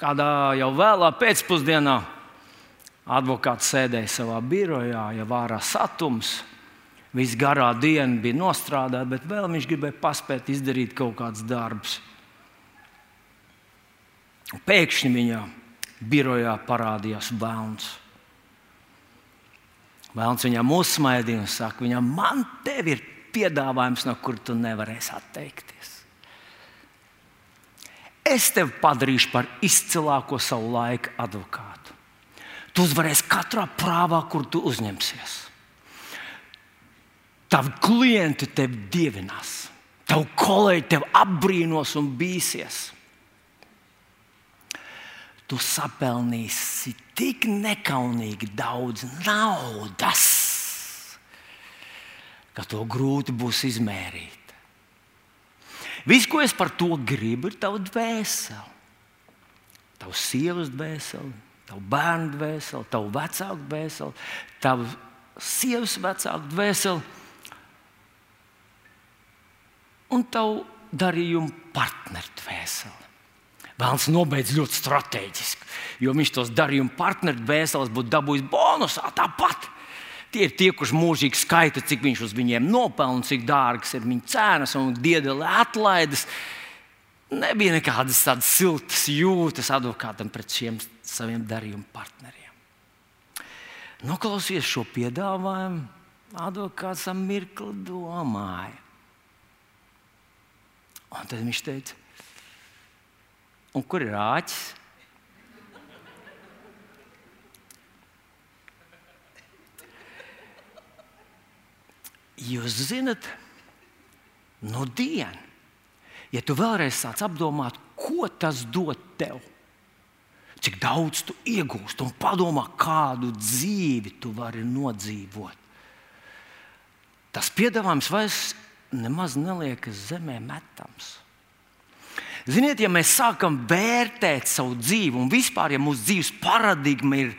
Kādā jau vēlā pēcpusdienā advokāts sēdēja savā birojā, jau vārā satums. Viss garā diena bija nostrādāta, bet vēl viņš gribēja paspēt izdarīt kaut kādus darbus. Pēkšņi viņa birojā parādījās Vēlns. Vēlns viņam uzsmaidīja un saka, viņam, man te ir piedāvājums, no kur tu nevarēsi atteikties es tevi padarīšu par izcilāko savu laiku advokātu. Tu uzvarēsi katrā prāvā, kur tu uzņemsies. Tavi klienti tevi dievinās, tavi kolēģi tevi apbrīnos un bīsies. Tu sapelnīsi tik nekaunīgi daudz naudas, ka to grūti būs izmērīt. Viss, ko es par to gribu, ir tava dvēsele. Tavs sievas dvēsele, tavu bērnu dvēsele, tavu vecāku dvēsele, tavu sievas vecāku dvēseli un tavu darījumu partneru dvēseli. Vēlams nobeidz ļoti strateģiski, jo viņš tos darījumu partneru dvēseles būtu dabūjis bonusā tāpat. Tie ir tie, kurš mūžīgi skaita, cik viņš uz viņiem nopelna, cik dārgas ir viņa cenas un diedelē atlaides. Nebija nekādas tādas siltas jūtas advokātam pret šiem saviem darījuma partneriem. Noklausies šo piedāvājumu, advokāts am mirkli domāja. Un tad viņš teica, un kur ir āķis? Jūs zinat, no dienas, ja tu vēlreiz sāc apdomāt, ko tas dod tev, cik daudz tu iegūsti un padomā, kādu dzīvi tu vari nodzīvot. Tas piedāvājums vairs nemaz neliekas zemē metams. Ziniet, ja mēs sākam vērtēt savu dzīvi, un vispār, ja mūsu dzīves paradigma ir,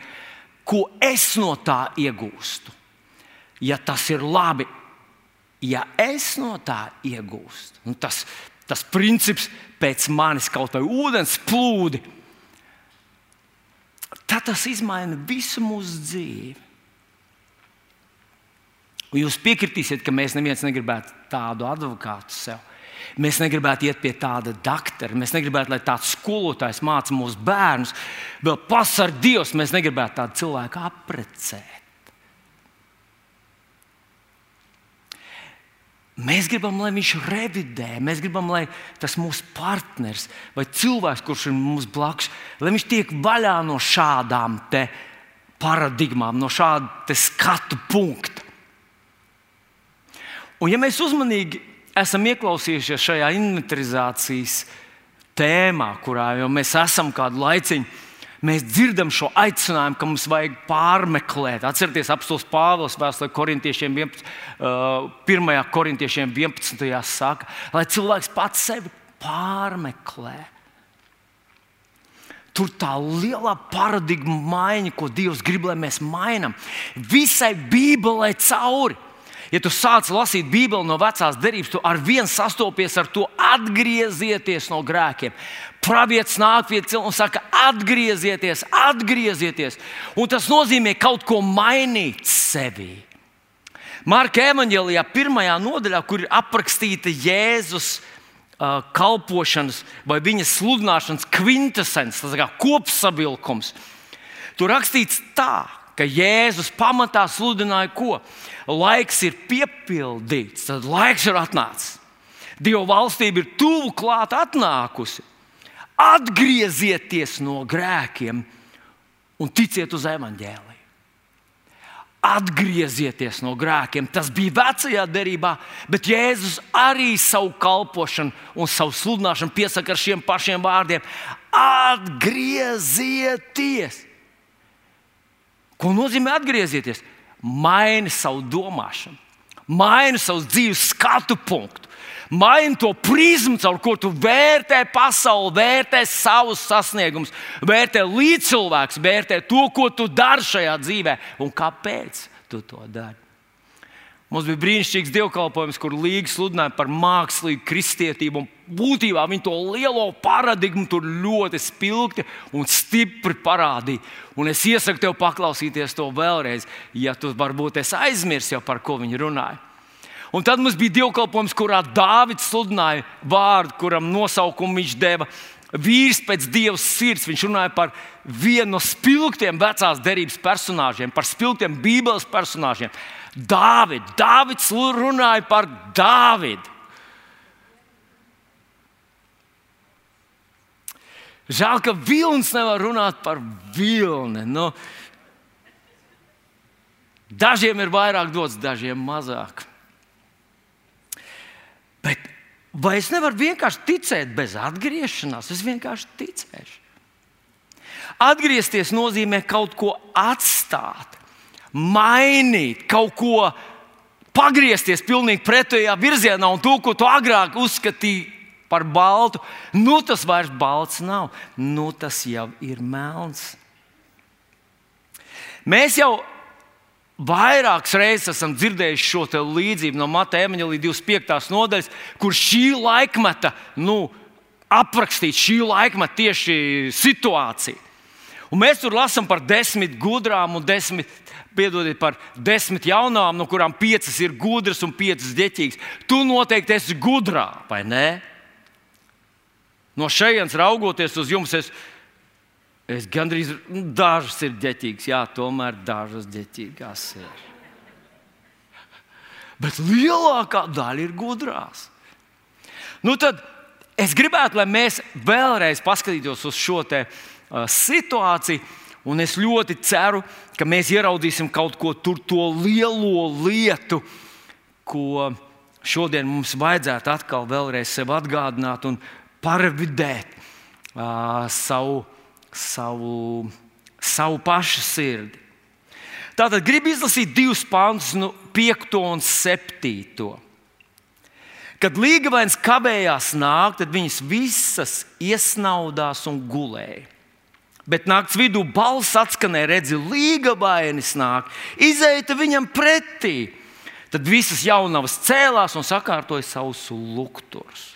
ko es no tā iegūstu, ja tas ir labi, ja es no tā iegūstu, nu tas, tas princips pēc manis kaut vai ūdens plūdi, tad tas maina visu mūsu dzīvi. Un jūs piekritīsiet, ka mēs neviens negribētu tādu advokātu sev. Mēs negribētu iet pie tāda doktora, mēs negribētu, lai tāds skolotājs māca mūsu bērnus. Vēl pasargā Dievs, mēs negribētu tādu cilvēku apprecēt. Mēs gribam, lai viņš revidē, mēs gribam, lai tas mūsu partneris vai cilvēks, kurš ir mums blakus, lai viņš tiek vaļā no šādām paradigmām, no šāda skatu punkta. Un, ja mēs uzmanīgi esam ieklausījušies šajā inventarizācijas tēmā, kurā jau mēs esam kādu laiciņu, mēs dzirdam šo aicinājumu, ka mums vajag pārmeklēt. Atcerieties, apelsīns Pāvils vēstulē korintiešiem 11, uh, 1. korintiešiem 11. saka, lai cilvēks pats sevi pārmeklē. Tur tā lielā paradigma maiņa, ko Dievs grib, lai mēs mainām, visai Bībelē cauri. Ja tu sāc lasīt Bībeli no vecās derības, tu ar vienu sastopies ar to atgriezieties no grēkiem. Pravietis nāk pie cilvēka un saka, atgriezieties, atgriezieties. Un tas nozīmē kaut ko mainīt sevī. Marka evanģēlijā, pirmajā nodaļā, kur ir aprakstīta Jēzus uh, kalpošanas vai viņa sludināšanas kvintessence, tas kā kopsavilkums, tur rakstīts tā, ka Jēzus pamatā sludināja, ko laiks ir piepildīts, tad laiks ir atnācis. Dieva valstība ir tuvu klāt atnākusi atgriezieties no grēkiem un ticiet uz evaņģēliju. Atgriezieties no grēkiem. Tas bija vecajā derībā, bet Jēzus arī savu kalpošanu un savu sludināšanu piesaka ar šiem pašiem vārdiem: Atgriezieties! Ko nozīmē atgriezieties? Maini savu domāšanu, maini savu dzīves skatu punktu maini to prizmu, caur ko tu vērtē pasauli, vērtē savus sasniegumus, vērtē līdzcilvēks, vērtē to, ko tu dari šajā dzīvē un kāpēc tu to dari. Mums bija brīnišķīgs dievkalpojums, kur Līga sludināja par mākslīgu kristietību. Būtībā viņi to lielo paradigmu tur ļoti spilgti un stipri parādīja. Un es iesaku tev paklausīties to vēlreiz, ja tu varbūt esi aizmirsis jau par ko viņi runāja. Un tad mums bija dievkalpojums, kurā Dārvids sludināja vārdu, kuram nosaukumu viņš deva vīrs pēc dieva sirds. Viņš runāja par vienu no spilgtiem vecās derības personāžiem, par spilgtiem Bībeles personāžiem. Dāvids, Dāvids runāja par Dāvidu. Žēl, ka vilnis nevar runāt par vilni. Nu, dažiem ir vairāk dots, dažiem mazāk. Bet vai es nevaru vienkārši ticēt bez atgriešanās? Es vienkārši ticēšu. Atgriezties nozīmē kaut ko atstāt mainīt, kaut ko pagriezties pilnīgi pretējā virzienā, un to, ko tu agrāk uzskatīji par baltu, nu tas vairs balts nav, nu tas jau ir melns. Mēs jau vairākas reizes esam dzirdējuši šo līdzību no Mateja Emaņģa 25. nodaļas, kur šī laikmeta nu, aprakstīta šī laikmeta tieši situācija. Un mēs tur lasām par desmit gudrām un desmit piedodiet par desmit jaunām, no kurām piecas ir gudras un piecas deķīgas. Tu noteikti esi gudrā, vai ne? No šejienes raugoties uz jums, es, es gandrīz nu, dažas ir deķīgas, jā, tomēr dažas deķīgas ir. Bet lielākā daļa ir gudrās. Nu tad es gribētu, lai mēs vēlreiz paskatītos uz šo te, uh, situāciju Un es ļoti ceru, ka mēs ieraudzīsim kaut ko tur, to lielo lietu, ko šodien mums vajadzētu atkal vēlreiz sev atgādināt un parvidēt uh, savu, savu, savu pašu sirdi. Tātad gribu izlasīt divus pantus, no 5 un 7. Kad līgavains kavējās nākt, tad viņas visas iesnaudās un gulēja. Bet naktas vidū balss atskanēja, redzi, līga vainas nāk, izeita viņam pretī. Tad visas jaunavas cēlās un sakārtoja savus lukturus.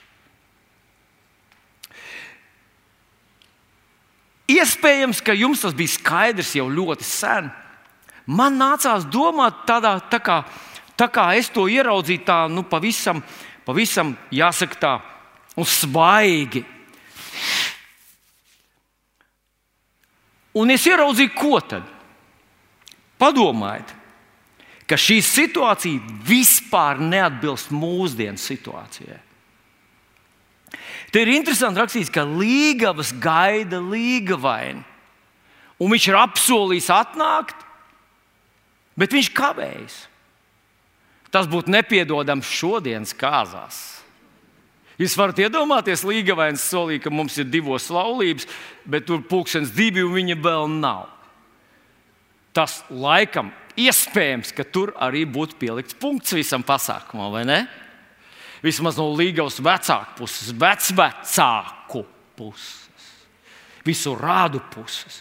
Iespējams, ka jums tas bija skaidrs jau ļoti sen. Man nācās domāt tādā, tā kā, tā kā es to ieraudzīju, tā nu, pavisam, pavisam jāsaka, tā, un svaigi. Un es ieraudzīju, ko tad? Padomājiet, ka šī situācija vispār neatbilst mūsdienu situācijai. Te ir interesanti rakstīts, ka līgavas gaida līgavaini. Un viņš ir apsolījis atnākt, bet viņš kavējas. Tas būtu nepiedodams šodienas kāzās. Jūs varat iedomāties, Līgavains solīja, ka mums ir divas laulības, bet tur pulkstenis divi un viņa vēl nav. Tas laikam iespējams, ka tur arī būtu pielikts punkts visam pasākumam, vai ne? Vismaz no Līgavas vecāku puses, vecvecāku puses, visu rādu puses.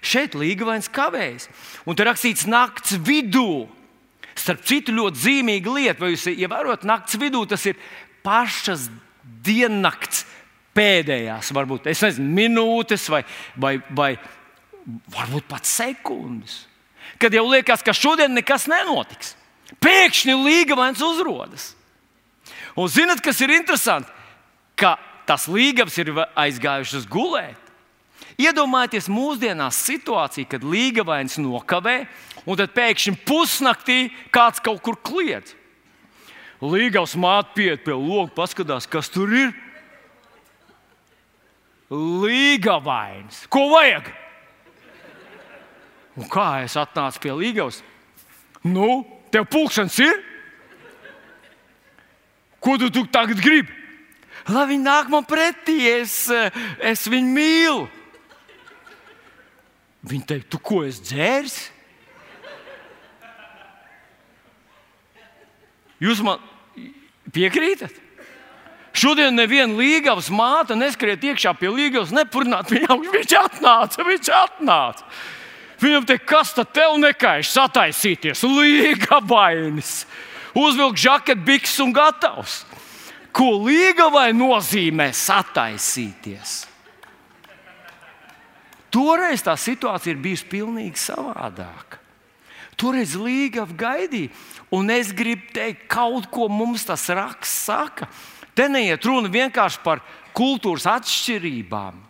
Šeit Līgavains kavējas, un tur rakstīts nakts vidū. Starp citu, ļoti zīmīga lieta, vai jūs ievērojat, ja naktas vidū tas ir pašas diennakts pēdējās, varbūt nezinu, minūtes vai, vai, vai varbūt pat sekundes. Kad jau liekas, ka šodien nekas nenotiks. Pēkšņi līgavains uzrodas. Un zinat, kas ir interesanti? Ka tas līgavs ir aizgājušas gulēt. Iedomājieties mūsdienās situāciju, kad līgavains nokavē, un tad pēkšņi pusnaktī kāds kaut kur kliedz. Līgavs māte pieiet pie loga, paskatās, kas tur ir. Līgavains. Ko vajag? Un kā es atnācu pie Līgavas? Nu, tev pulkstenis ir? Ko tu, tu tagad gribi? Lai viņi nāk man pretī, es, es viņu mīlu. Viņa teica, tu ko es dzērsi? Jūs man piekrītat? Šodien neviena līgavas māte neskriet iekšā pie līgavas, nepurnāt viņam. Viņš atnāca, viņš atnāca. Viņam te kas tad tev nekaiš sataisīties, līga vainas, uzvilkt žaketu, bikses un gatavs. Ko līga vai nozīmē sataisīties? Toreiz tā situācija ir bijusi pilnīgi savādāka. Toreiz Līga gaidīja, un es gribu teikt, kaut ko mums tas raksts saka. Te neiet runa vienkārši par kultūras atšķirībām.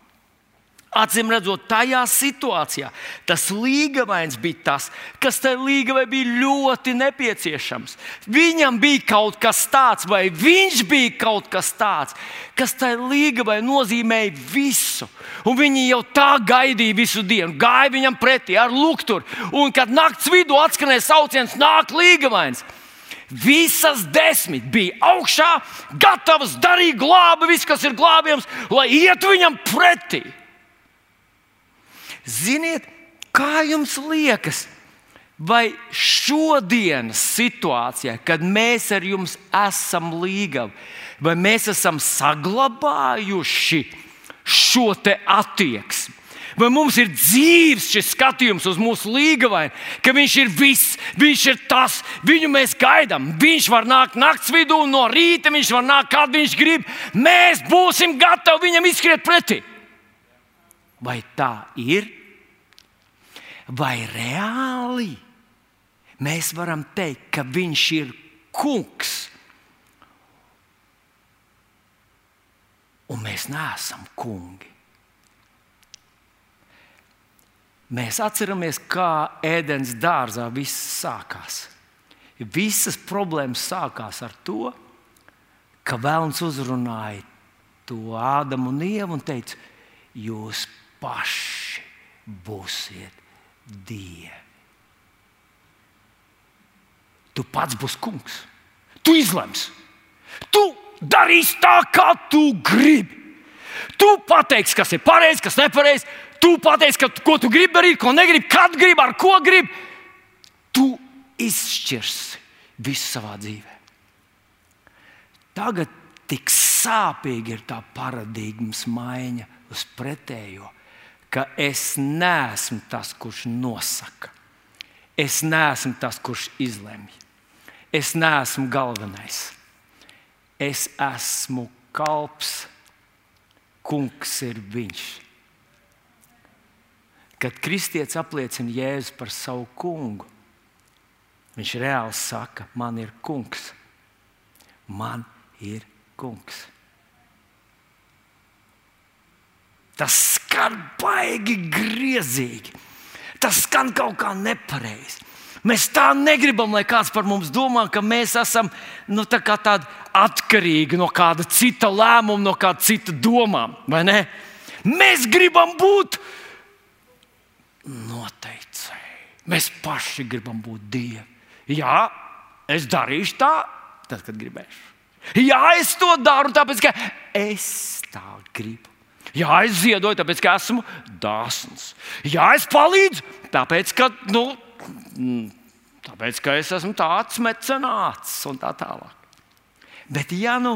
Acīm redzot, tajā situācijā tas līgavains bija tas, kas tai līgavai bija ļoti nepieciešams. Viņam bija kaut kas tāds, vai viņš bija kaut kas tāds, kas tai līgavai nozīmēja visu. Un viņi jau tā gaidīja visu dienu, gāja viņam pretī ar lukturu. Un kad naktas vidū atskanēja sauciens, nāk līgavains. Visas desmit bija augšā, gatavas darīt glābi, viss, kas ir glābjams, lai ietu viņam pretī. Ziniet, kā jums liekas, vai šodienas situācijā, kad mēs ar jums esam līgavi, vai mēs esam saglabājuši šo attieksmi? Vai mums ir dzīves šis skatījums uz mūsu līgavainu, ka viņš ir viss, viņš ir tas, viņu mēs gaidām. Viņš var nākt naktas vidū, no rīta viņš var nākt, kad viņš grib. Mēs būsim gatavi viņam izskriet pretī. Vai tā ir? vai reāli mēs varam teikt, ka viņš ir kungs. Un mēs neesam kungi. Mēs atceramies, kā ēdienas dārzā viss sākās. Visas problēmas sākās ar to, ka Vēlns uzrunāja to Ādamu un Ievu un teica, jūs paši būsiet dievi. Tu pats būsi kungs. Tu izlems. Tu darīsi tā, kā tu gribi. Tu pateiksi, kas ir pareizi, kas nepareizi. Tu pateiksi, ko tu gribi darīt, ko negribi, kad gribi, ar ko gribi. Tu izšķirsi visu savā dzīvē. Tagad tik sāpīgi ir tā paradigmas maiņa uz pretējo ka es neesmu tas, kurš nosaka. Es neesmu tas, kurš izlemj. Es neesmu galvenais. Es esmu kalps, kungs ir viņš. Kad kristietis apliecina Jēzu par savu kungu, viņš reāli saka, man ir kungs. Man ir kungs. Tas skan baigi griezīgi. Tas skan kaut kā nepareizi. Mēs tā negribam, lai kāds par mums domā, ka mēs esam nu, tā atkarīgi no kāda cita lēmuma, no kāda cita domām. Mēs gribam būt noteicēji. Mēs paši gribam būt dievi. Jā, es darīšu tā, tad, kad gribēšu. Jā, es to daru, tāpēc ka es tā gribu. Jā, es ziedoju, tāpēc ka esmu dāsns. Jā, es palīdzu, tāpēc ka, nu, tāpēc, ka es esmu tāds mecenāts un tā tālāk. Bet, ja nu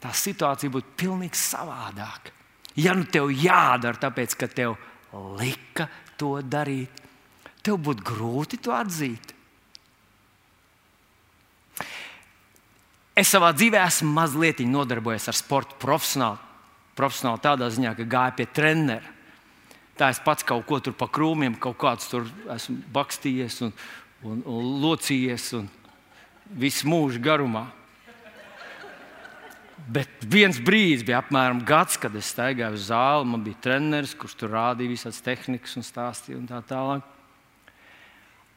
tā situācija būtu pilnīgi savādāka, ja nu tev jādara, tāpēc ka tev lika to darīt, tev būtu grūti to atzīt. Es savā dzīvē esmu mazliet nodarbojies ar sportu profesionāli profesionāli tādā ziņā, ka gāju pie trenera. Tā es pats kaut ko tur pa krūmiem, kaut kāds tur esmu bakstījies un, un, un locījies un visu mūžu garumā. Bet viens brīdis bija apmēram gads, kad es staigāju uz zāli. Man bija treneris, kurš tur rādīja visādas tehnikas un stāstīja un tā tālāk.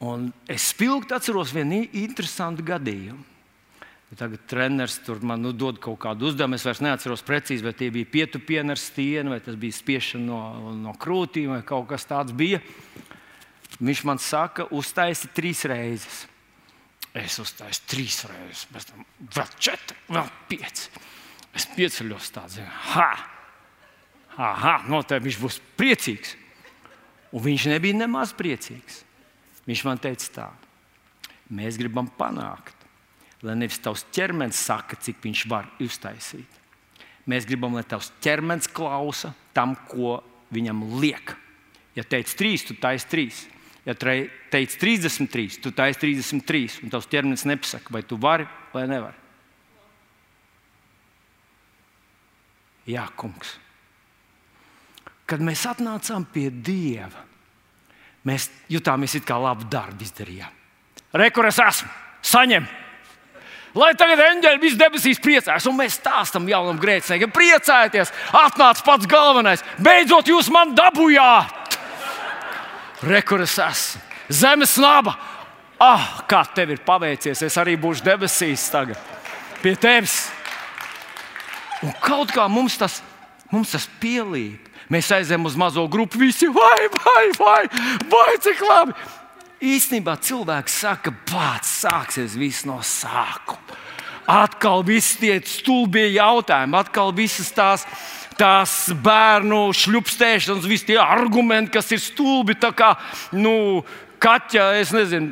Un es spilgti atceros vienu interesantu gadījumu. Tagad treneris tur man nu, dod kaut kādu uzdevumu. Es vairs neatceros precīzi, vai tie bija pietupieni ar stieni, vai tas bija spiešana no, no krūtīm, vai kaut kas tāds bija. Viņš man saka, uztaisi trīs reizes. Es uztaisu trīs reizes, pēc tam vēl četri, vēl pieci. Es pieceļos tādā, ha! Aha, noteikti viņš būs priecīgs. Un viņš nebija nemaz priecīgs. Viņš man teica, tā, mēs gribam panākt, lai nevis tavs ķermenis saka, cik viņš var uztaisīt. Mēs gribam, lai tavs ķermenis klausa tam, ko viņam liek. Ja teica trīs, tu taisi trīs. Ja teici 33, tu taisi 33, un tavs ķermenis nepasaka, vai tu vari vai nevari. Jā, kungs. Kad mēs atnācām pie Dieva, mēs jutāmies it kā labu darbu izdarījām. Rekur es esmu, saņem! Lai tagad eņģeļi viss debesīs priecājas, un mēs stāstām jaunam grēciniekam, priecājieties, atnāc pats galvenais, beidzot jūs man dabūjāt! Rekur es esmu, zemes naba! Ah, kā tev ir paveicies, es arī būšu debesīs tagad pie tevis! Un kaut kā mums tas, mums tas pielīp. Mēs aizējām uz mazo grupu, visi vai, vai, vai, vai cik labi. Īstenībā cilvēks saka, pats sāksies viss no sākuma. Atkal viss tie stulbie jautājumi, atkal visas tās, tās bērnu šļupstēšanas, visi tie argumenti, kas ir stulbi. Tā kā nu, kaķa, es nezinu,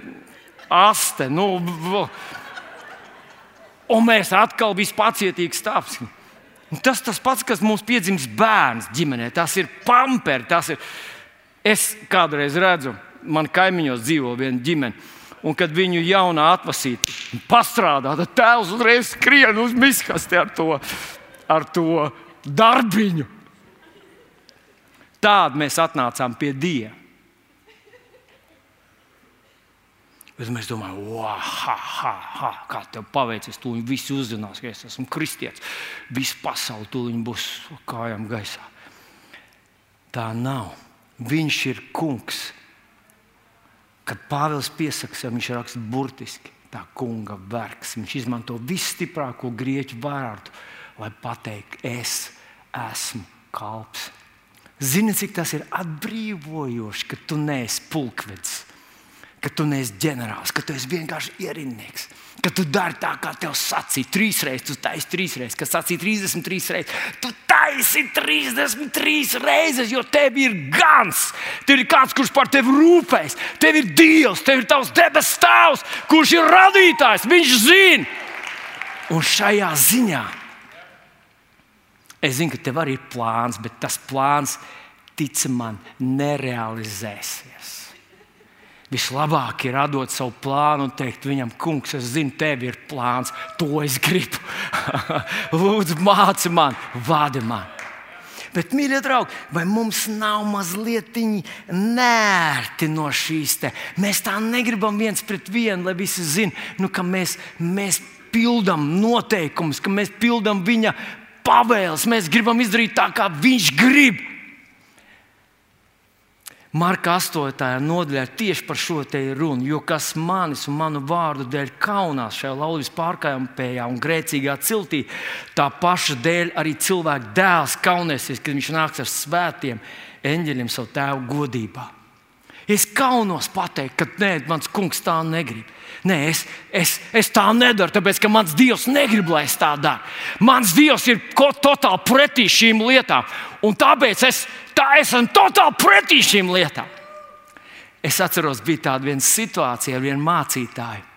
aste. Nu, un mēs atkal vispacietīgi stāvsim. Un tas tas pats, kas mums piedzimst bērns ģimenē. Tas ir pamperi. Tas ir... Es kādreiz redzu, man kaimiņos dzīvo viena ģimene. Un kad viņu jaunā atvasīta pastrādā, tad tēvs uzreiz skrien uz miskasti ar to, ar to darbiņu. Tādu mēs atnācām pie Dieva. Bet mēs domājam, wow, kā tev paveicies. Tu viņu visi uzzinās, ka es esmu kristietis. Viss pasaule tuliņ būs kājām gaisā. Tā nav. Viņš ir kungs. Kad Pāvils piesakās, viņš raksta burtiski tā kunga vergs. Viņš izmanto visstiprāko grieķu vārdu, lai pateiktu, es esmu kalps. Zini, cik tas ir atbrīvojoši, ka tu neesi pulkvedis ka tu neesi ģenerālis, ka tu esi vienkārši ierindnieks. Ka tu dari tā, kā tev sacīja. Trīs reizes, tu taisi trīs reizes, kas sacīja 33 reizes. Tu taisi 33 reizes, jo tev ir gans. Tev ir kāds, kurš par tevi rūpējas. Tev ir Dievs, tev ir tavs debesu tēvs, kurš ir radītājs. Viņš zina. Un šajā ziņā es zinu, ka tev arī ir plāns, bet tas plāns, tic man, nerealizēsies. Vislabāk ir atdot savu plānu un teikt viņam, kungs, es zinu, tev ir plāns, to es gribu. Lūdzu, māci man, vadi man. Bet, mīļie draugi, vai mums nav mazliet nērti no šīs te? Mēs tā negribam viens pret vienu, lai visi zinātu, nu, ka mēs, mēs pildām noteikumus, ka mēs pildām viņa pavēles. Mēs gribam izdarīt tā, kā viņš grib. Marka 8. nodaļā tieši par šo te ir runa. Jo kas manis un manu vārdu dēļ kaunās šajā laulības pārkāpējā un grēcīgā ciltī, tā paša dēļ arī cilvēka dēls kaunēsies, kad viņš nāks ar svētiem eņģeļiem savu tēvu godībā. Es kaunos pateikt, ka nē, mans kungs tā negrib. Nē, es, es, es tā nedaru, tāpēc ka mans Dievs negrib, lai es tā daru. Mans Dievs ir totāli pretī šīm lietām. Un tāpēc es tā esmu totāli pretī šīm lietām. Es atceros, bija tāda situācija ar vienu mācītāju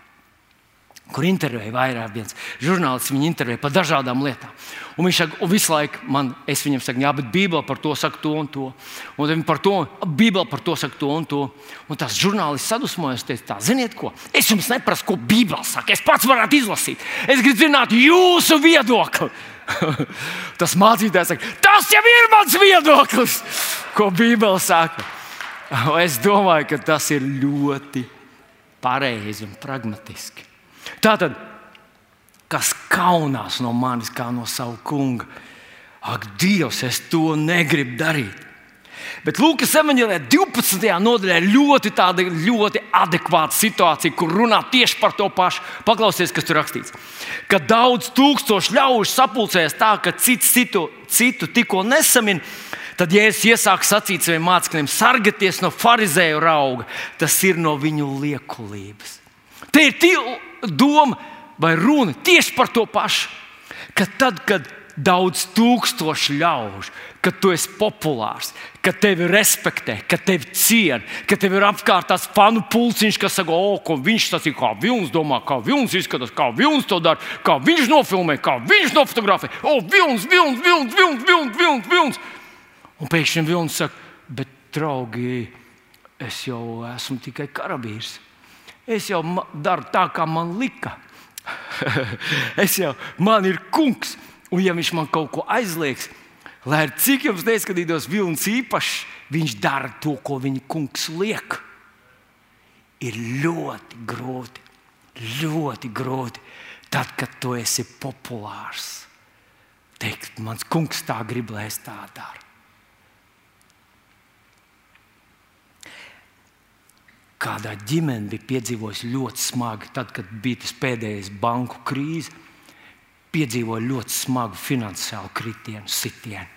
kur intervēja vairāk viens žurnālists. Viņu intervēja par dažādām lietām. Un viņš saka, un visu laiku man, es viņam saku, jā, bet Bībelē par to saka to un to. Un viņi par to, Bībelē par to saka to un to. Un tas žurnālists sadusmojas, teica, tā, ziniet ko? Es jums neprasu, ko Bībelē saka. Es pats varētu izlasīt. Es gribu zināt jūsu viedokli. tas mācītājs saka, tas jau ir mans viedoklis, ko Bībelē saka. Es domāju, ka tas ir ļoti pareizi un pragmatiski. Tātad, kas kaunās no manis kā no sava kunga? Ak, Dievs, es to negribu darīt. Bet Lūkas evanģēlē 12. nodaļā ir ļoti, tāda, ļoti adekvāta situācija, kur runā tieši par to pašu. Paklausieties, kas tur rakstīts. Kad daudz tūkstošu ļaužu sapulcējas tā, ka cits citu, citu tikko nesamin, tad Jēzus iesāk sacīt saviem mācekļiem: sargieties no farizēju rauga, tas ir no viņu liekulības. Te ir doma vai runa tieši par to pašu. Ka tad, kad daudz tūkstoši ļaužu, ka tu esi populārs, ka tevi respektē, ka tevi ciena, ka tev ir apkārt tās fanu pulciņš, kas saka, o, ko viņš tas ir, kā vilnis domā, kā vilnis izskatās, kā vilnis to dara, kā viņš nofilmē, kā viņš nofotografē. O, vilnis, vilnis, vilnis, vilnis, vilnis, vilnis, vilnis. Un pēkšņi vilnis saka, bet draugi, es jau esmu tikai karavīrs. Es jau daru tā, kā man lika. es jau, man ir kungs, un ja viņš man kaut ko aizliegs, lai arī cik jums neskatītos vilnis īpašs, viņš dara to, ko viņa kungs liek. Ir ļoti grūti, ļoti grūti, tad, kad tu esi populārs. Teikt, mans kungs tā grib, lai es tā daru. kādā ģimene bija piedzīvojusi ļoti smagi, tad, kad bija tas pēdējais banku krīze, piedzīvoja ļoti smagu finansiālu kritienu, sitienu.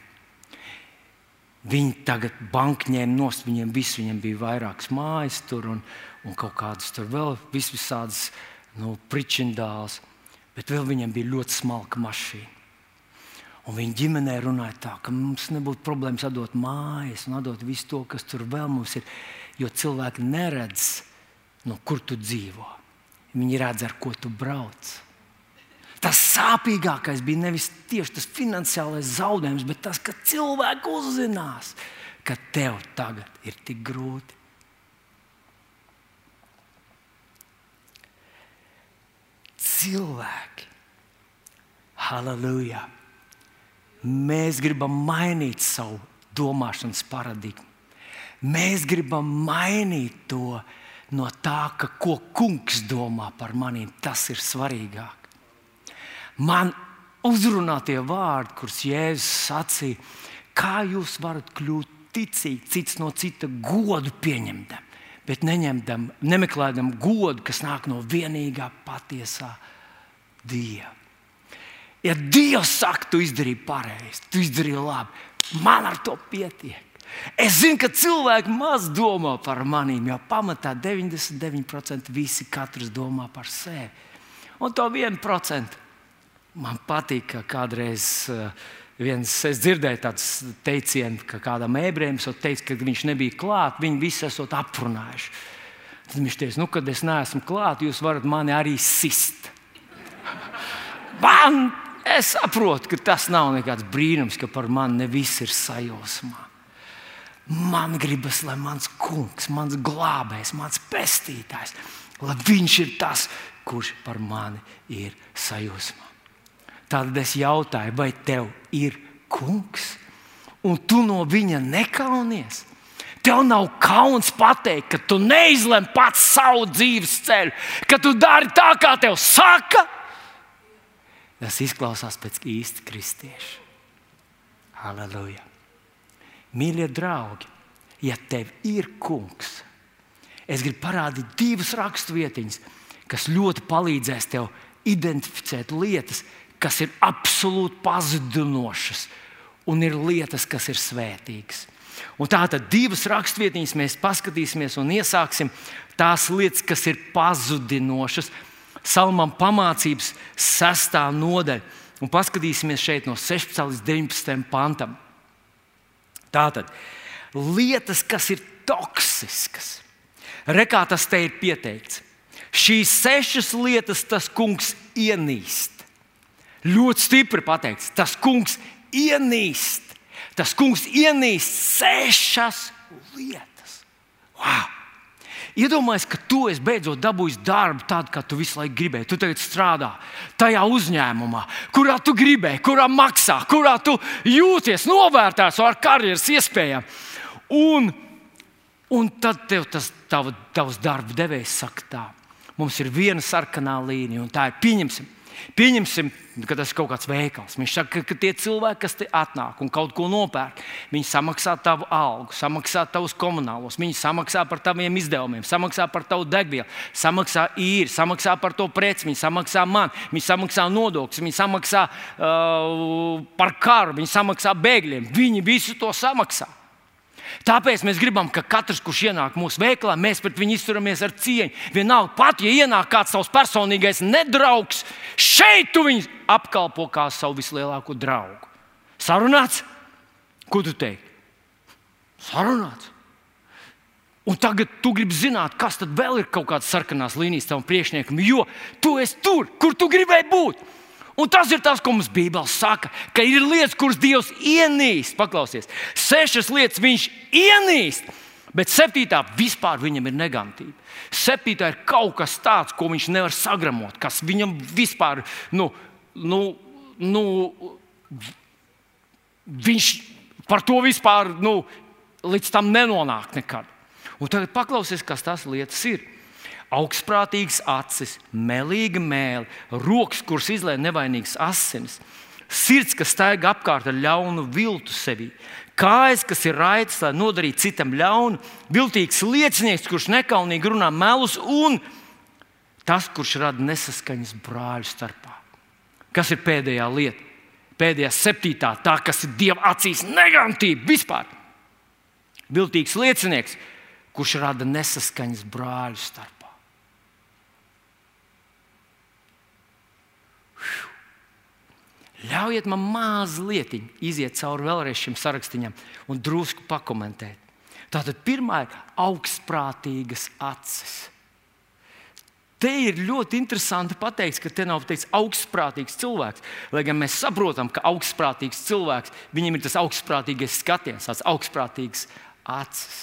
Viņi tagad banka ņēma nost, viņiem, vis, viņiem bija vairākas mājas tur un, un kaut kādas tur vēl vis visādas nu, pričindāls, bet vēl viņiem bija ļoti smalka mašīna. Un viņa ģimenē runāja tā, ka mums nebūtu problēmas atdot mājas un atdot visu to, kas tur vēl mums ir jo cilvēki neredz, no kur tu dzīvo. Viņi redz, ar ko tu brauc. Tas sāpīgākais bija nevis tieši tas finansiālais zaudējums, bet tas, ka cilvēki uzzinās, ka tev tagad ir tik grūti. Cilvēki, halleluja! Mēs gribam mainīt savu domāšanas paradigmu. Mēs gribam mainīt to no tā, ka, ko kungs domā par maniem. Tas ir svarīgāk. Man uzrunā tie vārdi, kurus Jēzus sacīja, kā jūs varat kļūt ticīgi, cits no cita godu pieņemtam, bet neņemtam, nemeklējam godu, kas nāk no vienīgā patiesā Dieva. Ja Dievs saka, tu izdarīji pareizi, tu izdarīji labi, man ar to pietiek. Es zinu, ka cilvēki maz domā par maniem, jo pamatā 99% visi katrs domā par sevi. Un to 1% man patīk, ka kādreiz uh, viens, es dzirdēju tādu teicienu, ka kādam ebrejam teica, ka viņš nebija klāts, viņi visi esat aprunājuši. Tad viņš teica, nu, kad es neesmu klāts, jūs varat mani arī sist. Man, es saprotu, ka tas nav nekāds brīnums, ka par mani ne viss ir sajūsmā. Man gribas, lai mans kungs, mans glābējs, mans pestītājs, lai viņš ir tas, kurš par mani ir sajūsmā. Tad es jautāju, vai tev ir kungs, un tu no viņa nekaunies? Tev nav kauns pateikt, ka tu neizlem pats savu dzīves ceļu, ka tu dari tā, kā tev saka. Tas izklausās pēc īsta kristieša. Halleluja! Mīļie draugi, ja tev ir kungs, es gribu parādīt divas raksturvietiņas, kas ļoti palīdzēs tev identificēt lietas, kas ir absolūti pazudinošas, un ir lietas, kas ir svētīgas. Un tātad divas raksturvietiņas mēs paskatīsimies un iesāksim tās lietas, kas ir pazudinošas. Salmam pamācības sestā nodaļa. Un paskatīsimies šeit no 16 līdz 19 pantam. Tātad lietas, kas ir toksiskas. Rekā tas te ir pieteikts. Šīs sešas lietas tas kungs ienīst. Ļoti stipri pateikts, tas kungs ienīst. Tas kungs ienīst sešas lietas. Wow! Iedomājieties, ka tu beidzot dabūjis darbu tādu, kā tu visu laiku gribēji. Tu tagad strādā tajā uzņēmumā, kurā tu gribēji, kurā maksā, kurā tu jūties novērtēts ar karjeras iespējām. Un, un tad tev tas tav, tavs darba devējs saka, tā, mums ir viena sarkanā līnija, un tā ir pieņemsim Pieņemsim, ka tas ir kaut kāds veikals. Viņš saka, ka, tie cilvēki, kas te atnāk un kaut ko nopērk, viņi samaksā tavu algu, samaksā tavus komunālos, viņi samaksā par taviem izdevumiem, samaksā par tavu degvielu, samaksā īri, samaksā par to preci, viņi samaksā man, viņi samaksā nodokļus, viņi samaksā uh, par karu, viņi samaksā bēgļiem. Viņi visu to samaksā. Tāpēc mēs gribam, ka katrs, kurš ienāk mūsu veikalā, mēs pret viņu izturamies ar cieņu. Vienalga, pat ja ienāk kāds savs personīgais nedraugs, šeit tu viņu apkalpo kā savu vislielāko draugu. Sarunāts? Ko tu teiksi? Sarunāts. Un tagad tu gribi zināt, kas tad vēl ir kaut kādas sarkanās līnijas tavam priekšniekam, jo tu esi tur, kur tu gribēji būt. Un tas ir tas, ko mums Bībelē saka, ka ir lietas, kuras Dievs ienīst. Paklausies, sešas lietas viņš ienīst. Bet septītā vispār viņam ir negatīva. Septītā ir kaut kas tāds, ko viņš nevar sagramot, kas viņam vispār, nu, nu, nu viņš par to vispār nu, līdz tam nenonāk nekad. Un tagad paklausies, kas tas lietas ir. Augstprātīgas acis, melīga mēlē, rokas, kuras izlaiž nevainīgas asinis, sirds, kas staigā apkārt ar ļaunu viltu sevi, kājas, kas ir raitas, lai nodarītu citam ļaunu, viltīgs liecinieks, kurš nekaunīgi runā melus, un tas, kurš rada nesaskaņas brāļu starpā. Kas ir pēdējā lieta? Pēdējā septītā, tā kas ir Dieva acīs negatīva vispār. Viltīgs liecinieks, kurš rada nesaskaņas brāļu starpā. Ļaujiet man mazliet iziet cauri vēlreiz šim sarakstam un drusku pakomentēt. Tātad pirmā ir augstprātīgas acis. Te ir ļoti interesanti pateikt, ka te nav teikts augstprātīgs cilvēks. Lai gan mēs saprotam, ka augstprātīgs cilvēks, viņam ir tas augstprātīgais skatiens, tās augstprātīgas acis.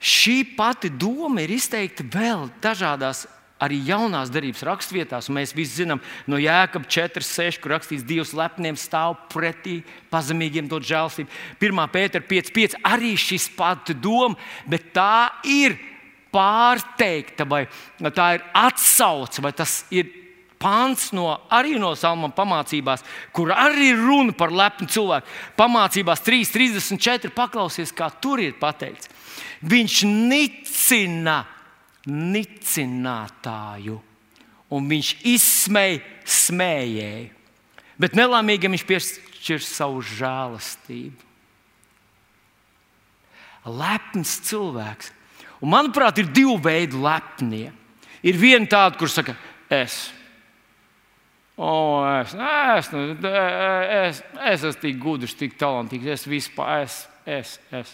Šī pati doma ir izteikta vēl dažādās arī jaunās darbības raksturvietās. Mēs visi zinām no Jēkabas 4, 6, kur rakstīts, Dievs lepniem stāv pretī, pazemīgiem dod žēlstību. 1. pētera 5, 5 arī šis pati doma, bet tā ir pārteikta vai tā ir atsauce, vai tas ir pāns no, arī no Salmāna pamācībās, kur arī ir runa par lepnu cilvēku. Pamācībās 3.34. paklausies, kā tur ir pateikts. Viņš nicina nicinātāju, un viņš izsmeja smējēju. Bet nelāmīgam viņš piešķir savu žēlastību. Lepns cilvēks. Un, manuprāt, ir divi veidi lepnie. Ir viena tāda, kur saka, es. O, es, es, nu, es, es esmu tik gudrs, tik talantīgs, es vispār esmu. Es, es.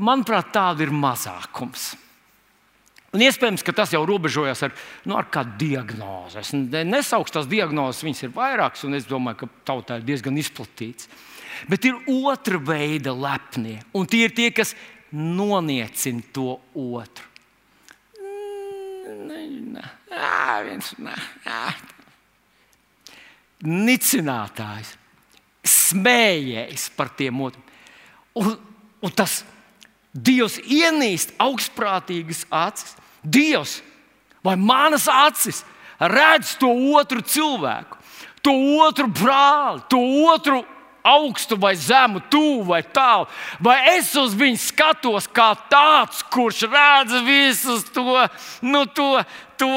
Manuprāt, tāda ir mazākums. Un iespējams, ka tas jau robežojas ar, nu, ar kādu diagnozi. Es nesaukšu tās diagnozes, viņas ir vairākas, un es domāju, ka tautā ir diezgan izplatīts. Bet ir otra veida lepnie, un tie ir tie, kas noniecina to otru. Nicinātājs, smējējis par tiem otriem. Un, un tas Dievs ienīst augstprātīgas acis. Dievs vai manas acis redz to otru cilvēku, to otru brāli, to otru augstu vai zemu, tuvu vai tālu. Vai es uz viņu skatos kā tāds, kurš redz visu to, nu, to, to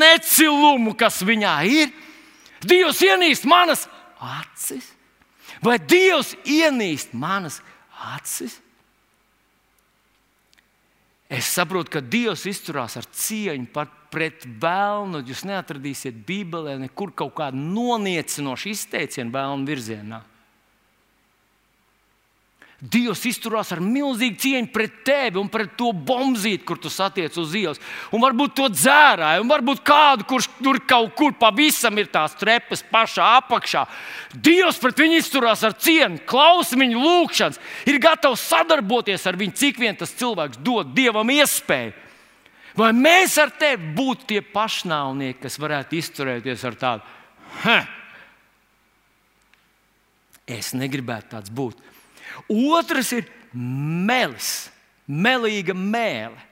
necilumu, kas viņā ir? Dievs ienīst manas acis, vai Dievs ienīst manas acis? Es saprotu, ka Dievs izturās ar cieņu pret vēlnu. Jūs neatradīsiet Bībelē nekur kaut kādu noniecinošu izteicienu vēlnu virzienā. Dievs izturās ar milzīgu cieņu pret tevi un pret to bombzīti, kur tu satiec uz ielas. Un varbūt to dzērāju, un varbūt kādu, kurš tur kaut kur pavisam ir tās trepas pašā apakšā. Dievs pret viņu izturās ar cieņu, klausa viņu lūgšanas, ir gatavs sadarboties ar viņu, cik vien tas cilvēks dod Dievam iespēju. Vai mēs ar tevi būtu tie pašnāvnieki, kas varētu izturēties ar tādu? Heh. Es negribētu tāds būt. Otrs ir melis, melīga mēlē.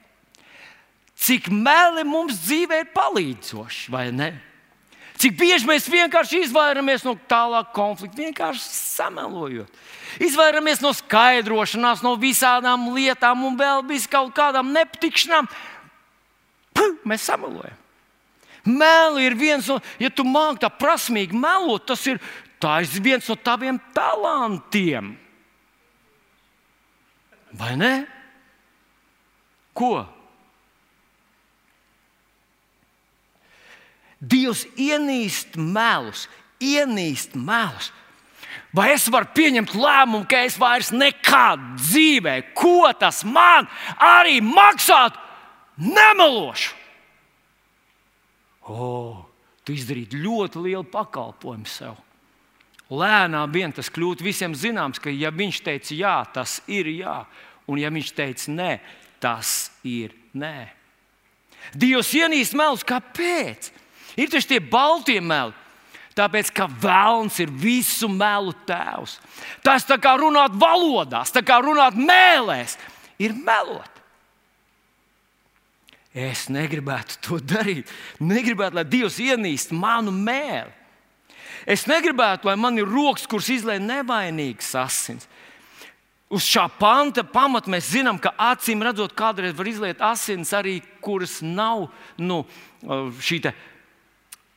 Cik meli mums dzīvē ir palīdzoši, vai ne? Cik bieži mēs vienkārši izvairamies no tālāk konflikta, vienkārši samelojot. Izvairamies no skaidrošanās, no visādām lietām un vēl kaut kādām nepatikšanām. Puh, mēs samelojam. Meli ir viens no, ja tu māki tā prasmīgi melot, tas ir, ir viens no taviem talantiem. Vai ne? Ko? Dievs ienīst melus, ienīst melus. Vai es varu pieņemt lēmumu, ka es vairs nekad dzīvē, ko tas man arī maksātu, nemelošu? O, tu izdarīji ļoti lielu pakalpojumu sev. Lēnām vien tas kļūtu visiem zināms, ka ja viņš teica jā, tas ir jā, un ja viņš teica nē, tas ir nē. Dievs ienīst melus, kāpēc? Ir taču tie balti meli. Tāpēc, ka vēlns ir visu melu tēvs. Tas tā kā runāt valodās, tā kā runāt mēlēs, ir melot. Es negribētu to darīt. Negribētu, lai Dievs ienīst manu mēlu. Es negribētu, lai man ir rokas, kuras izlaiž nevainīgas asins. Uz šā panta pamata mēs zinām, ka acīm redzot, kādreiz var izliet asins arī, kuras nav nu, šī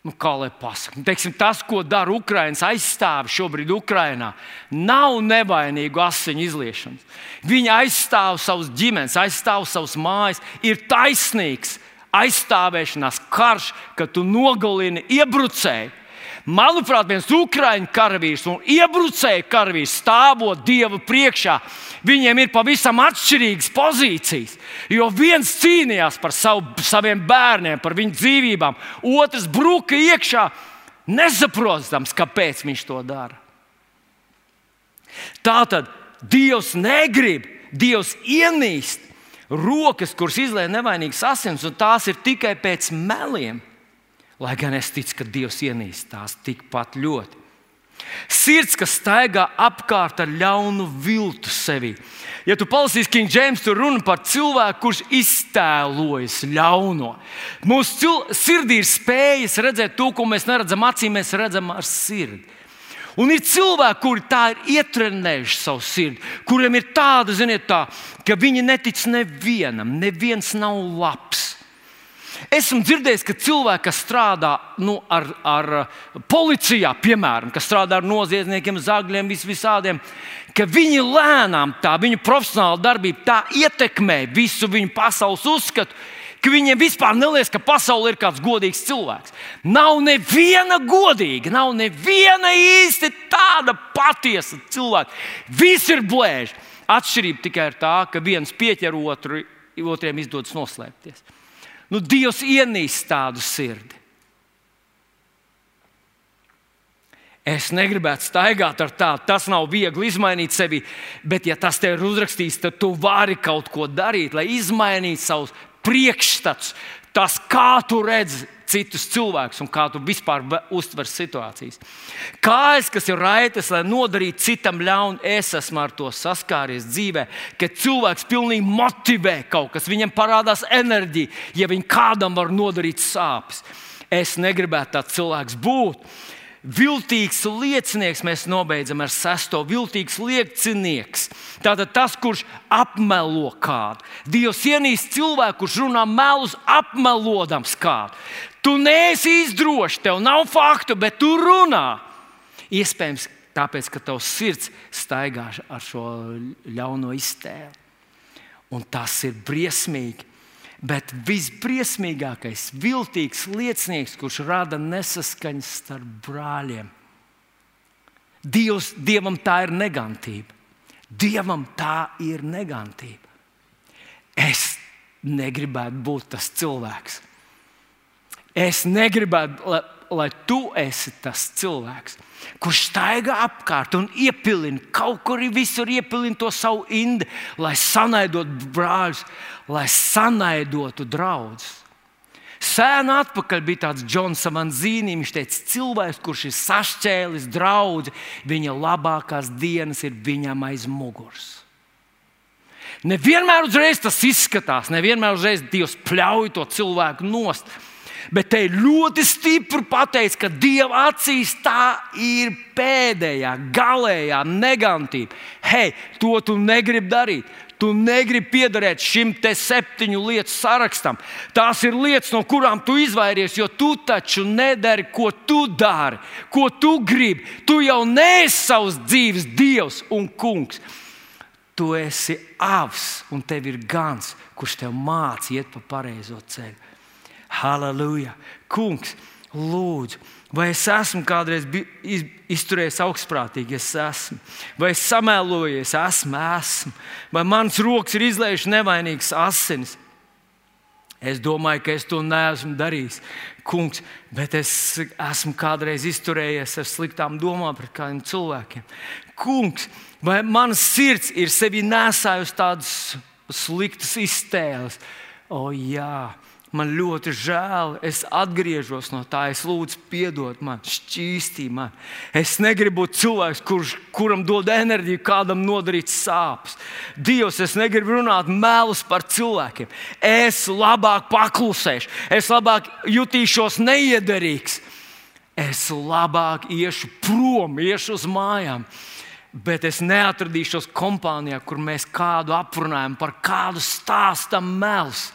nu, kā lai pasakā, Teiksim, tas, ko dara Ukraiņas aizstāvi šobrīd Ukrajinā, nav nevainīgu asiņu izliešana. Viņi aizstāv savus ģimenes, aizstāv savus mājas, ir taisnīgs aizstāvēšanās karš, kad tu nogalini iebrucēju Manuprāt, viens ukrāņu karavīrs un iebrucēju karavīrs stāvot Dieva priekšā, viņiem ir pavisam atšķirīgas pozīcijas. Jo viens cīnījās par savu, saviem bērniem, par viņu dzīvībām, otrs bruka iekšā, nesaprotams, kāpēc viņš to dara. Tā tad Dievs negrib, Dievs ienīst rokas, kuras izlaiž nevainīgas asins, un tās ir tikai pēc meliem. Lai gan es ticu, ka Dievs ienīst tās tikpat ļoti. Sirds, kas staigā apkārt ar ļaunu viltu sevi. Ja tu palasīsi King James, tur runa par cilvēku, kurš iztēlojas ļauno. Mūsu sirdī ir spējas redzēt to, ko mēs neredzam acīm, mēs redzam ar sirdi. Un ir cilvēki, kuri tā ir ietrenējuši savu sirdi, kuriem ir tāda, ziniet, tā, ka viņi netic nevienam, neviens nav labs. Esmu dzirdējis, ka cilvēki, kas strādā nu, ar, ar policijā, piemēram, kas strādā ar noziedzniekiem, zagļiem, vis, visādiem, ka viņi lēnām tā viņu profesionāla darbība tā ietekmē visu viņu pasaules uzskatu. Viņiem vispār neliekas, ka pasaulē ir kāds godīgs cilvēks. Nav neviena godīga, nav neviena īsti tāda patiesa cilvēka. Visi ir blēži. Atšķirība tikai ir tā, ka viens pieķer otru, otriem izdodas noslēpties. Nu, Dievs ienīst tādu sirdi. Es negribētu staigāt ar tādu. Tas nav viegli izmainīt sevi, bet, ja tas tev ir uzrakstīts, tad tu vari kaut ko darīt, lai izmainītu savus priekšstats, tas, kā tu redzi citus cilvēkus un kā tu vispār uztver situācijas. Kājas, kas ir raitas, lai nodarītu citam ļaunu, es esmu ar to saskāries dzīvē, ka cilvēks pilnīgi motivē kaut kas, viņam parādās enerģija, ja viņš kādam var nodarīt sāpes. Es negribētu tāds cilvēks būt. Viltīgs liecinieks mēs nobeidzam ar sesto. Viltīgs liecinieks. Tātad tas, kurš apmelo kādu. Dievs ienīst cilvēku, kurš runā melus, apmelodams kādu. Tu neesi izdrošs, tev nav faktu, bet tu runā. Iespējams, tāpēc, ka tavs sirds staigā ar šo ļauno iztēli. Un tas ir briesmīgi. Bet visbriesmīgākais, viltīgs liecinieks, kurš rada nesaskaņas starp brāļiem. Dievs, dievam tā ir negantība. Dievam tā ir negantība. Es negribētu būt tas cilvēks, Es negribētu, lai, tu esi tas cilvēks, kurš staigā apkārt un iepilina kaut kur visur, iepilina to savu indi, lai sanaidotu brāļus, lai sanaidotu draugus. Sēna atpakaļ bija tāds Džons Avanzīnī. Viņš teica, cilvēks, kurš ir sašķēlis draugu, viņa labākās dienas ir viņam aiz muguras. Nevienmēr uzreiz tas izskatās, nevienmēr uzreiz Dievs pļauj to cilvēku nost. Bet te ļoti stipri pateikts, ka Dieva acīs tā ir pēdējā, galējā negatīva. Hei, to tu negribi darīt. Tu negribi piederēt šim te septiņu lietu sarakstam. Tās ir lietas, no kurām tu izvairies, jo tu taču nedari, ko tu dari, ko tu gribi. Tu jau neesi savs dzīves dievs un kungs. Tu esi avs un tev ir gans, kurš tev māca iet pa pareizo ceļu. Halleluja! Kungs, lūdzu! Vai es esmu kādreiz izturējis augstprātīgi? Es esmu. Vai es samēlojies? Esmu, esmu. Vai mans rokas ir izlējušas nevainīgas asinis? Es domāju, ka es to neesmu darījis, kungs, bet es esmu kādreiz izturējies ar sliktām domām pret kādiem cilvēkiem. Kungs, vai manas sirds ir sevi nesājusi tādas sliktas iztēles? O, jā, man ļoti žēl, es atgriežos no tā, es lūdzu, piedod man, šķīstī man. Es negribu būt cilvēks, kurš, kuram dod enerģiju, kādam nodarīt sāpes. Dievs, es negribu runāt melus par cilvēkiem. Es labāk paklusēšu, es labāk jutīšos neiederīgs. Es labāk iešu prom, iešu uz mājām. Bet es neatradīšos kompānijā, kur mēs kādu aprunājam, par kādu stāstam melus.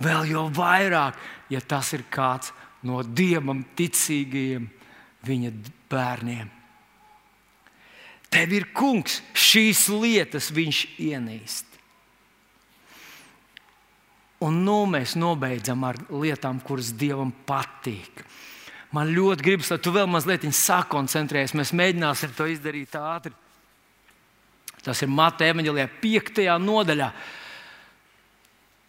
Vēl jau vairāk, ja tas ir kāds no dievam ticīgajiem viņa bērniem. Tev ir kungs, šīs lietas viņš ienīst. Un nu mēs nobeidzam ar lietām, kuras dievam patīk. Man ļoti gribas, lai tu vēl mazliet sakoncentrējies. Mēs mēģināsim to izdarīt ātri. Tas ir Mateja evanģēlijā, 5. nodaļā.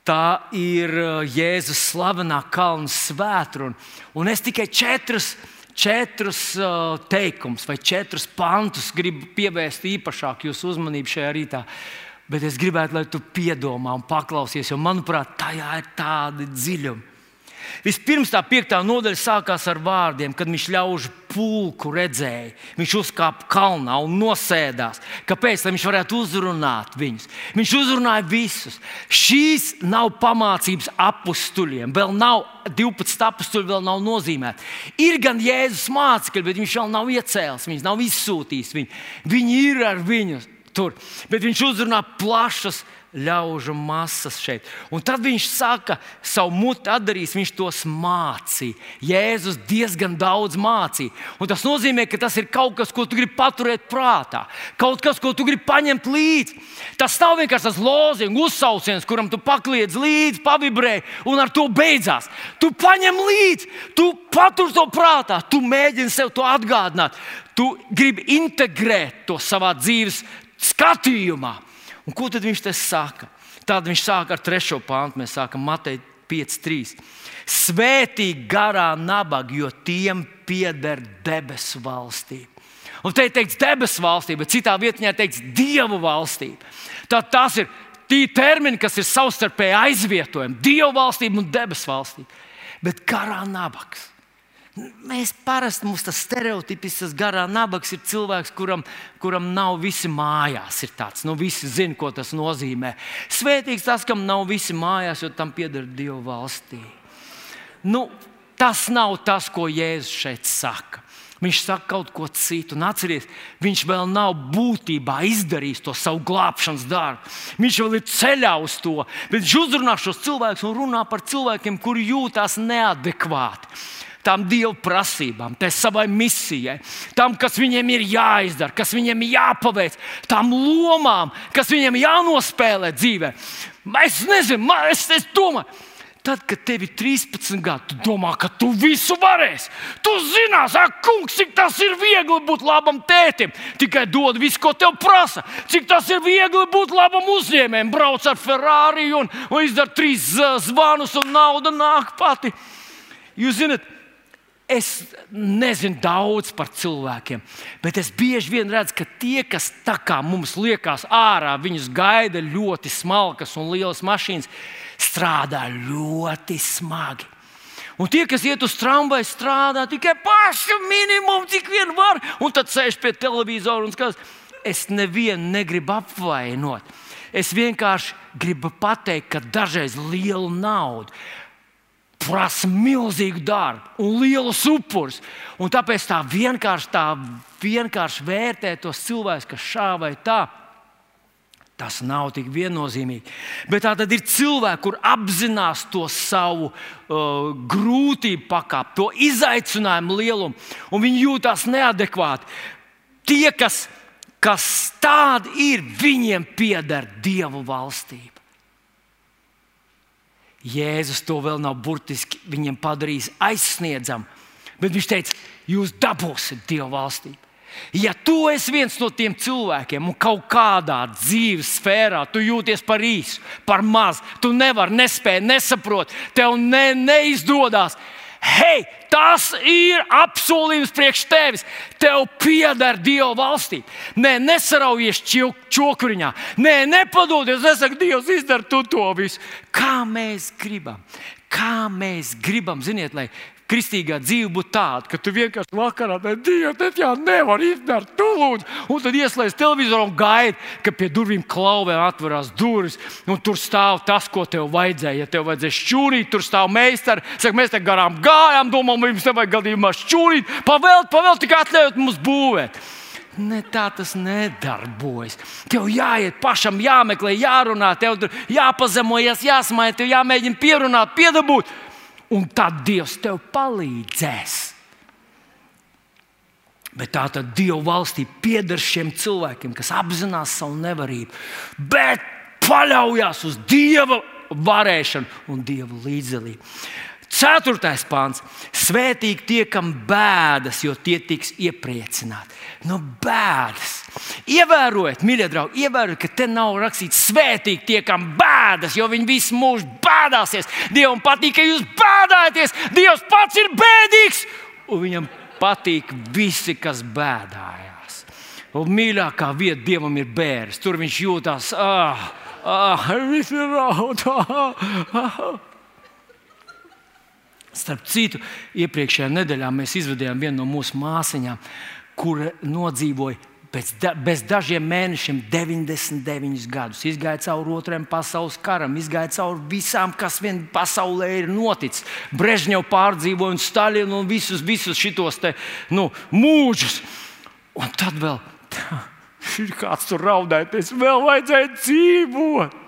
Tā ir uh, Jēzus slavenā kalna svētkruna. Un es tikai četrus, četrus uh, teikumus vai četrus pantus gribu pievērst īpašāk jūsu uzmanību šajā rītā. Bet es gribētu, lai tu piedomā un paklausies, jo manuprāt, tajā ir tādi dziļumi. Vispirms tā piekta nodaļa sākās ar vārdiem, kad viņš ļaužu pulku redzēja. Viņš uzkāpa kalnā un nosēdās. Kāpēc? Lai viņš varētu uzrunāt viņus. Viņš uzrunāja visus. Šīs nav pamācības apstuļiem. Vēl nav 12 apstuļi, vēl nav nozīmēti. Ir gan Jēzus mācekļi, bet viņš vēl nav iecēlis, viņš nav izsūtījis viņu. Viņi ir ar viņu tur, bet viņš uzrunā plašas ļaužu masas šeit. Un tad viņš saka, savu muti atdarīs, viņš tos mācīja. Jēzus diezgan daudz mācīja. Un tas nozīmē, ka tas ir kaut kas, ko tu gribi paturēt prātā, kaut kas, ko tu gribi paņemt līdzi. Tas nav vienkārši tas loziņš, uzsauciens, kuram tu pakliedz līdzi, pavibrē, un ar to beidzās. Tu paņem līdzi, tu patur to prātā, tu mēģini sev to atgādināt. Tu gribi integrēt to savā dzīves skatījumā. Un ko tad viņš te saka? Tad viņš sāk ar trešo pāntu. Mēs sākam Matei 5.3. Svētīgi garā nabaga, jo tiem pieder debesu valstība. Un te ir teikts debesu valstība, bet citā vietā teikts dievu valstība. Tad tas ir tie termini, kas ir savstarpēji aizvietojami - dievu valstība un debesu valstība. Bet garā nabags. Mēs parasti mums tas stereotipisks garā nabaks ir cilvēks, kuram, kuram nav visi mājās. Ir tāds, nu, visi zina, ko tas nozīmē. Svētīgs tas, kam nav visi mājās, jo tam pieder Dieva valstī. Nu, tas nav tas, ko Jēzus šeit saka. Viņš saka kaut ko citu. Un atcerieties, viņš vēl nav būtībā izdarījis to savu glābšanas darbu. Viņš vēl ir ceļā uz to. Bet viņš uzrunā šos cilvēkus un runā par cilvēkiem, kuri jūtas neadekvāti tām dievu prasībām, tai savai misijai, tam, kas viņiem ir jāizdara, kas viņiem ir jāpaveic, tām lomām, kas viņiem jānospēlē dzīvē. Es nezinu, man, es, es domāju. Tad, kad tev ir 13 gadi, tu domā, ka tu visu varēsi. Tu zinās, ak, kungs, cik tas ir viegli būt labam tētim. Tikai dod visu, ko tev prasa. Cik tas ir viegli būt labam uzņēmējam. Brauc ar Ferrari un, un izdara trīs zvanus, un nauda nāk pati. Jūs zināt, es nezinu daudz par cilvēkiem, bet es bieži vien redzu, ka tie, kas tā kā mums liekas ārā, viņus gaida ļoti smalkas un lielas mašīnas, strādā ļoti smagi. Un tie, kas iet uz tramvaju, strādā tikai pašu minimumu, cik vien var, un tad sēž pie televizora un skatās. Es nevienu negribu apvainot. Es vienkārši gribu pateikt, ka dažreiz liela nauda prasa milzīgu darbu un lielus upurus. Un tāpēc tā vienkārši, tā vienkārši vērtē tos cilvēkus, kas šā vai tā. Tas nav tik viennozīmīgi. Bet tā tad ir cilvēki, kur apzinās to savu uh, grūtību pakāpi, to izaicinājumu lielumu, un viņi jūtas neadekvāti. Tie, kas, kas tādi ir, viņiem pieder Dievu valstība. Jēzus to vēl nav burtiski viņiem padarījis aizsniedzam, bet viņš teica, jūs dabūsiet Dieva valstību. Ja tu esi viens no tiem cilvēkiem un kaut kādā dzīves sfērā tu jūties par īsu, par mazu, tu nevari, nespēji, nesaproti, tev ne, neizdodas. Hei, tas ir apsolījums priekš tevis. Tev pieder Dieva valstī. Nē, nesaraujies čokuriņā. Nē, nepadodies. Es saku, Dievs, izdara tu to visu. Kā mēs gribam, kā mēs gribam, ziniet, lai kristīgā dzīve būtu tāda, ka tu vienkārši vakarā Dievu te jau nevari izdarīt, tu lūdzu, un tad ieslēdz televizoru un gaidi, ka pie durvīm klauvē atverās durvis, un tur stāv tas, ko tev vajadzēja. Ja tev vajadzēja šķūrīt, tur stāv meistars, saka, mēs te garām gājām, domājam, mums te vajag gadījumā šķūrīt, pavēlt, pavēlt, tikai atļaut mums būvēt. Ne tā tas nedarbojas. Tev jāiet pašam, jāmeklē, jārunā, tev jāpazemojas, jāsmaida, tev jāmēģina pierunāt, piedabūt un tad Dievs tev palīdzēs. Bet tā tad Dieva valstī pieder šiem cilvēkiem, kas apzinās savu nevarību, bet paļaujas uz Dieva varēšanu un Dieva līdzdalību. Ceturtais pāns - svētīgi tie, kam bēdas, jo tie tiks iepriecināti. No nu, bēdas. Ievērojiet, mīļie draugi, ievērojiet, ka te nav rakstīts svētīgi tie, kam bēdas, jo viņi visu mūžu bēdāsies. Dievam patīk, ka jūs bēdājaties. Dievs pats ir bēdīgs, un viņam patīk visi, kas bēdājās. Un mīļākā vieta Dievam ir bērns. Tur viņš jūtas, ah, ah, viss ir raud. Ah. Starp citu, iepriekšējā nedēļā mēs izvedījām vienu no mūsu māsīm, kur nodzīvoja pēc da, dažiem mēnešiem 99 gadus. Izgāja cauri otrajam pasaules karam, izgāja cauri visām, kas vien pasaulē ir noticis. Brežņevs pārdzīvoja un Stalinu un visus, visus šitos te, nu, mūžus. Un tad vēl ir kāds tur raudājis, vēl vajadzēja dzīvot.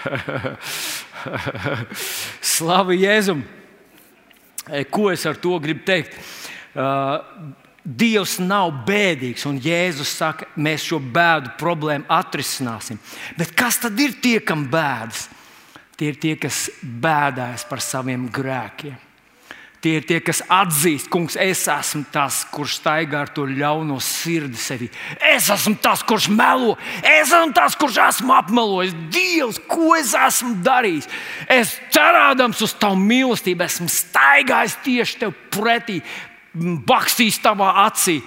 Slavu Jēzum! E, ko es ar to gribu teikt? Uh, Dievs nav bēdīgs, un Jēzus saka, mēs šo bēdu problēmu atrisināsim. Bet kas tad ir tie, kam bēdas? Tie ir tie, kas bēdājas par saviem grēkiem. Tie ir tie, kas atzīst, kungs, es esmu tas, kurš staigā ar to ļauno sirdi sevi. Es esmu tas, kurš melo, es esmu tas, kurš esmu apmelojis. Dievs, ko es esmu darījis? Es cerādams uz tavu mīlestību, esmu staigājis tieši tev pretī, bakstījis tavā acī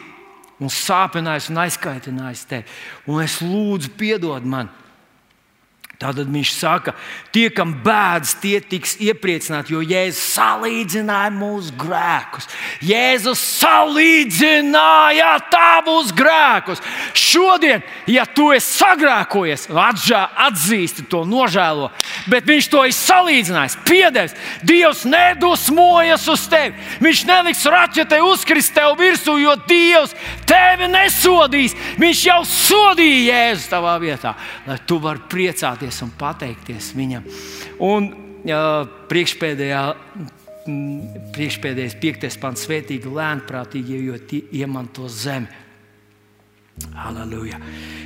un sāpinājis un aizkaitinājis tevi. Un es lūdzu, piedod man! Tātad viņš saka, tie, kam bēdas, tie tiks iepriecināti, jo Jēzus salīdzināja mūsu grēkus. Jēzus salīdzināja tavus grēkus. Šodien, ja tu esi sagrēkojies, atžā, atzīsti to, nožēlo, bet viņš to ir salīdzinājis, piedevis. Dievs nedusmojas uz tevi. Viņš neliks raķetei uzkrist tev virsū, jo Dievs tevi nesodīs. Viņš jau sodīja Jēzu tavā vietā, lai tu vari priecāties pateikties un pateikties viņam. Un uh, priekšpēdējā. Priekšpēdējais, piektais pants, svētīgi, lēnprātīgi, iemanto zemi. Aleluja!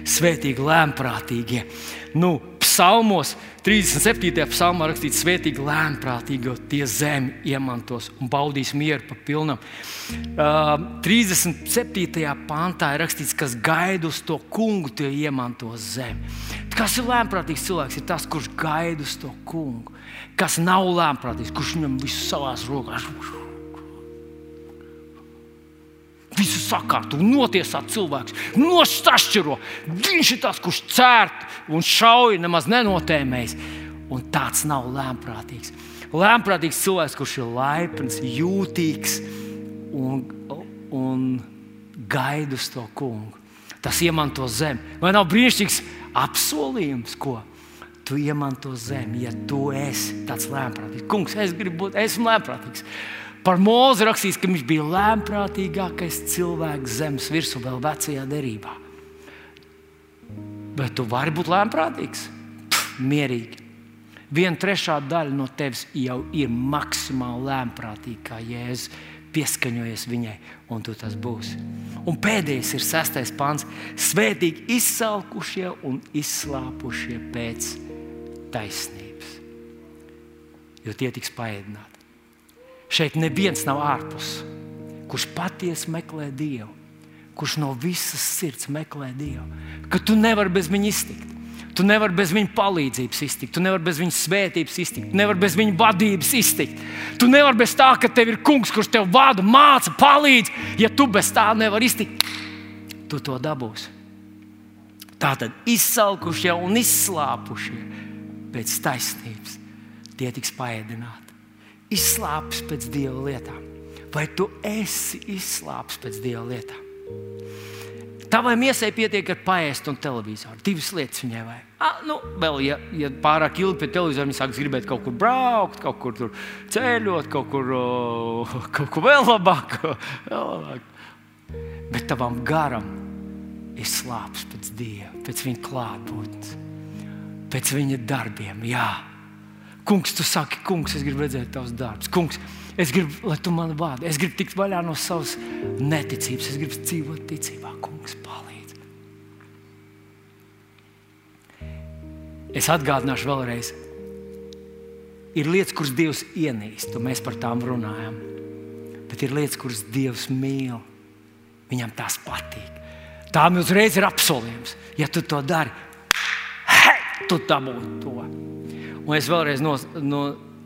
Svētīgi, lēnprātīgie. Nu, psalmos, 37. psalmā rakstīts, svētīgi, lēnprātīgi, jo tie zemi iemantos un baudīs mieru pa pilnam. Uh, 37. pāntā ir rakstīts, kas gaida uz to kungu, tie iemantos zemi. Kas ir lēnprātīgs cilvēks? Ir tas, kurš gaida uz to kungu. Kas nav lēnprātīgs, kurš viņam visu savās rokās visu sakārto, notiesā cilvēks, nošķiro. Viņš ir tas, kurš cērt un šauj, nemaz nenotēmējis. Un tāds nav lēmprātīgs. Lēmprātīgs cilvēks, kurš ir laipns, jūtīgs un, un gaida uz to kungu. Tas iemanto zemi. Vai nav brīnišķīgs apsolījums, ko tu iemanto zemi, ja tu esi tāds lēmprātīgs? Kungs, es gribu būt, esmu lēmprātīgs. Par mūzu rakstīts, ka viņš bija lēmprātīgākais cilvēks zemes virsū vēl vecajā derībā. Bet tu vari būt lēmprātīgs, Pff, mierīgi. Viena trešā daļa no tevis jau ir maksimāli lēmprātīga, kā Jēzus pieskaņojies viņai, un tu tas būsi. Un pēdējais ir sastais pāns. Svētīgi izsalkušie un izslāpušie pēc taisnības, jo tie tiks paēdināti. Šeit neviens nav ārpus. kurš patiesi meklē Dievu, kurš no visas sirds meklē Dievu, ka tu nevari bez viņa iztikt. Tu nevari bez viņa palīdzības iztikt, tu nevari bez viņa svētības iztikt, tu nevari bez viņa vadības iztikt. Tu nevari bez tā, ka tev ir kungs, kurš tev vada, māca, palīdz. Ja tu bez tā nevari iztikt, tu to dabūsi. Tā tad izsalkušie un izslāpušie pēc taisnības, tie tiks paēdināti. Izslāpis pēc dieva lietām. Vai tu esi izslāpis pēc dieva lietām? Tavai miesai pietiek ar paēst un televizoru. Divas lietas viņai vajag. Ah, nu, vēl, ja, ja pārāk ilgi pie televizora viņa sāks gribēt kaut kur braukt, kaut kur ceļot, kaut kur, kaut kur vēl labāk. Vēl labāk. Bet tavam garam ir slāpes pēc Dieva, pēc viņa klātbūtnes, pēc viņa darbiem. Jā, kungs, tu saki, kungs, es gribu redzēt tavus darbus. Kungs, es gribu, lai tu mani vadi. Es gribu tikt vaļā no savas neticības, es gribu dzīvot ticībā. Kungs, palīdz. Es atgādināšu vēlreiz. Ir lietas, kuras Dievs ienīst, un mēs par tām runājam. Bet ir lietas, kuras Dievs mīl. Viņam tās patīk. Tām uzreiz ir apsolījums. Ja tu to dari, hei, tu dabūji to. Un es vēlreiz no, no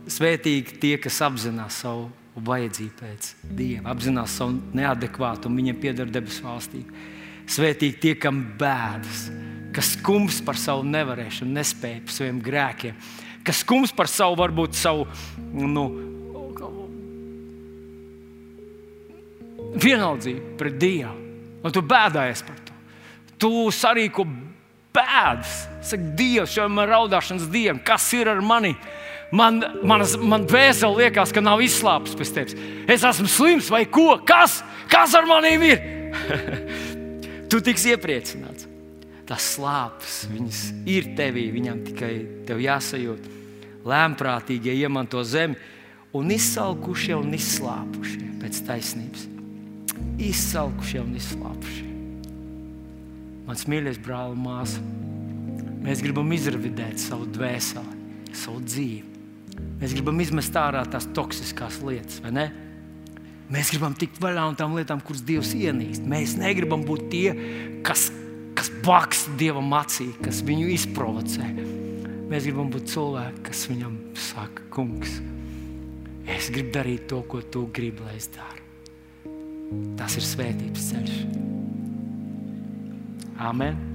svētīgi tie, kas apzinās savu vajadzību pēc Dieva, apzinās savu neadekvātumu, viņiem pieder debesu valstība. Svētīgi tie, kam bēdas, kas skums par savu nevarēšanu, nespēju par saviem grēkiem, kas skums par savu, varbūt savu nu, vienaldzību pret Dievu. Un tu bēdājies par to. Tu sarīko bēdas. Saka, Dievs, šodien man ir raudāšanas diena. Kas ir ar mani? Man, manas, man vēseli liekas, ka nav izslāpis pēc tevis. Es esmu slims vai ko? Kas? Kas ar maniem ir? tu tiks iepriecināts. Tas slāpes, viņas ir tevī, viņam tikai tev jāsajūt. Lēmprātīgie iemanto zemi un izsalkušie un izslāpušie pēc taisnības izsalkušie un izslāpušie. Mans mīļais brāl māsa, mēs gribam izravidēt savu dvēseli, savu dzīvi. Mēs gribam izmest ārā tās toksiskās lietas, vai ne? Mēs gribam tikt vaļā no tām lietām, kuras Dievs ienīst. Mēs negribam būt tie, kas, kas bakst Dievam acī, kas viņu izprovocē. Mēs gribam būt cilvēki, kas viņam saka, Kungs, es gribu darīt to, ko tu gribi, lai es daru. Tas ir svētības ceļš. Amen.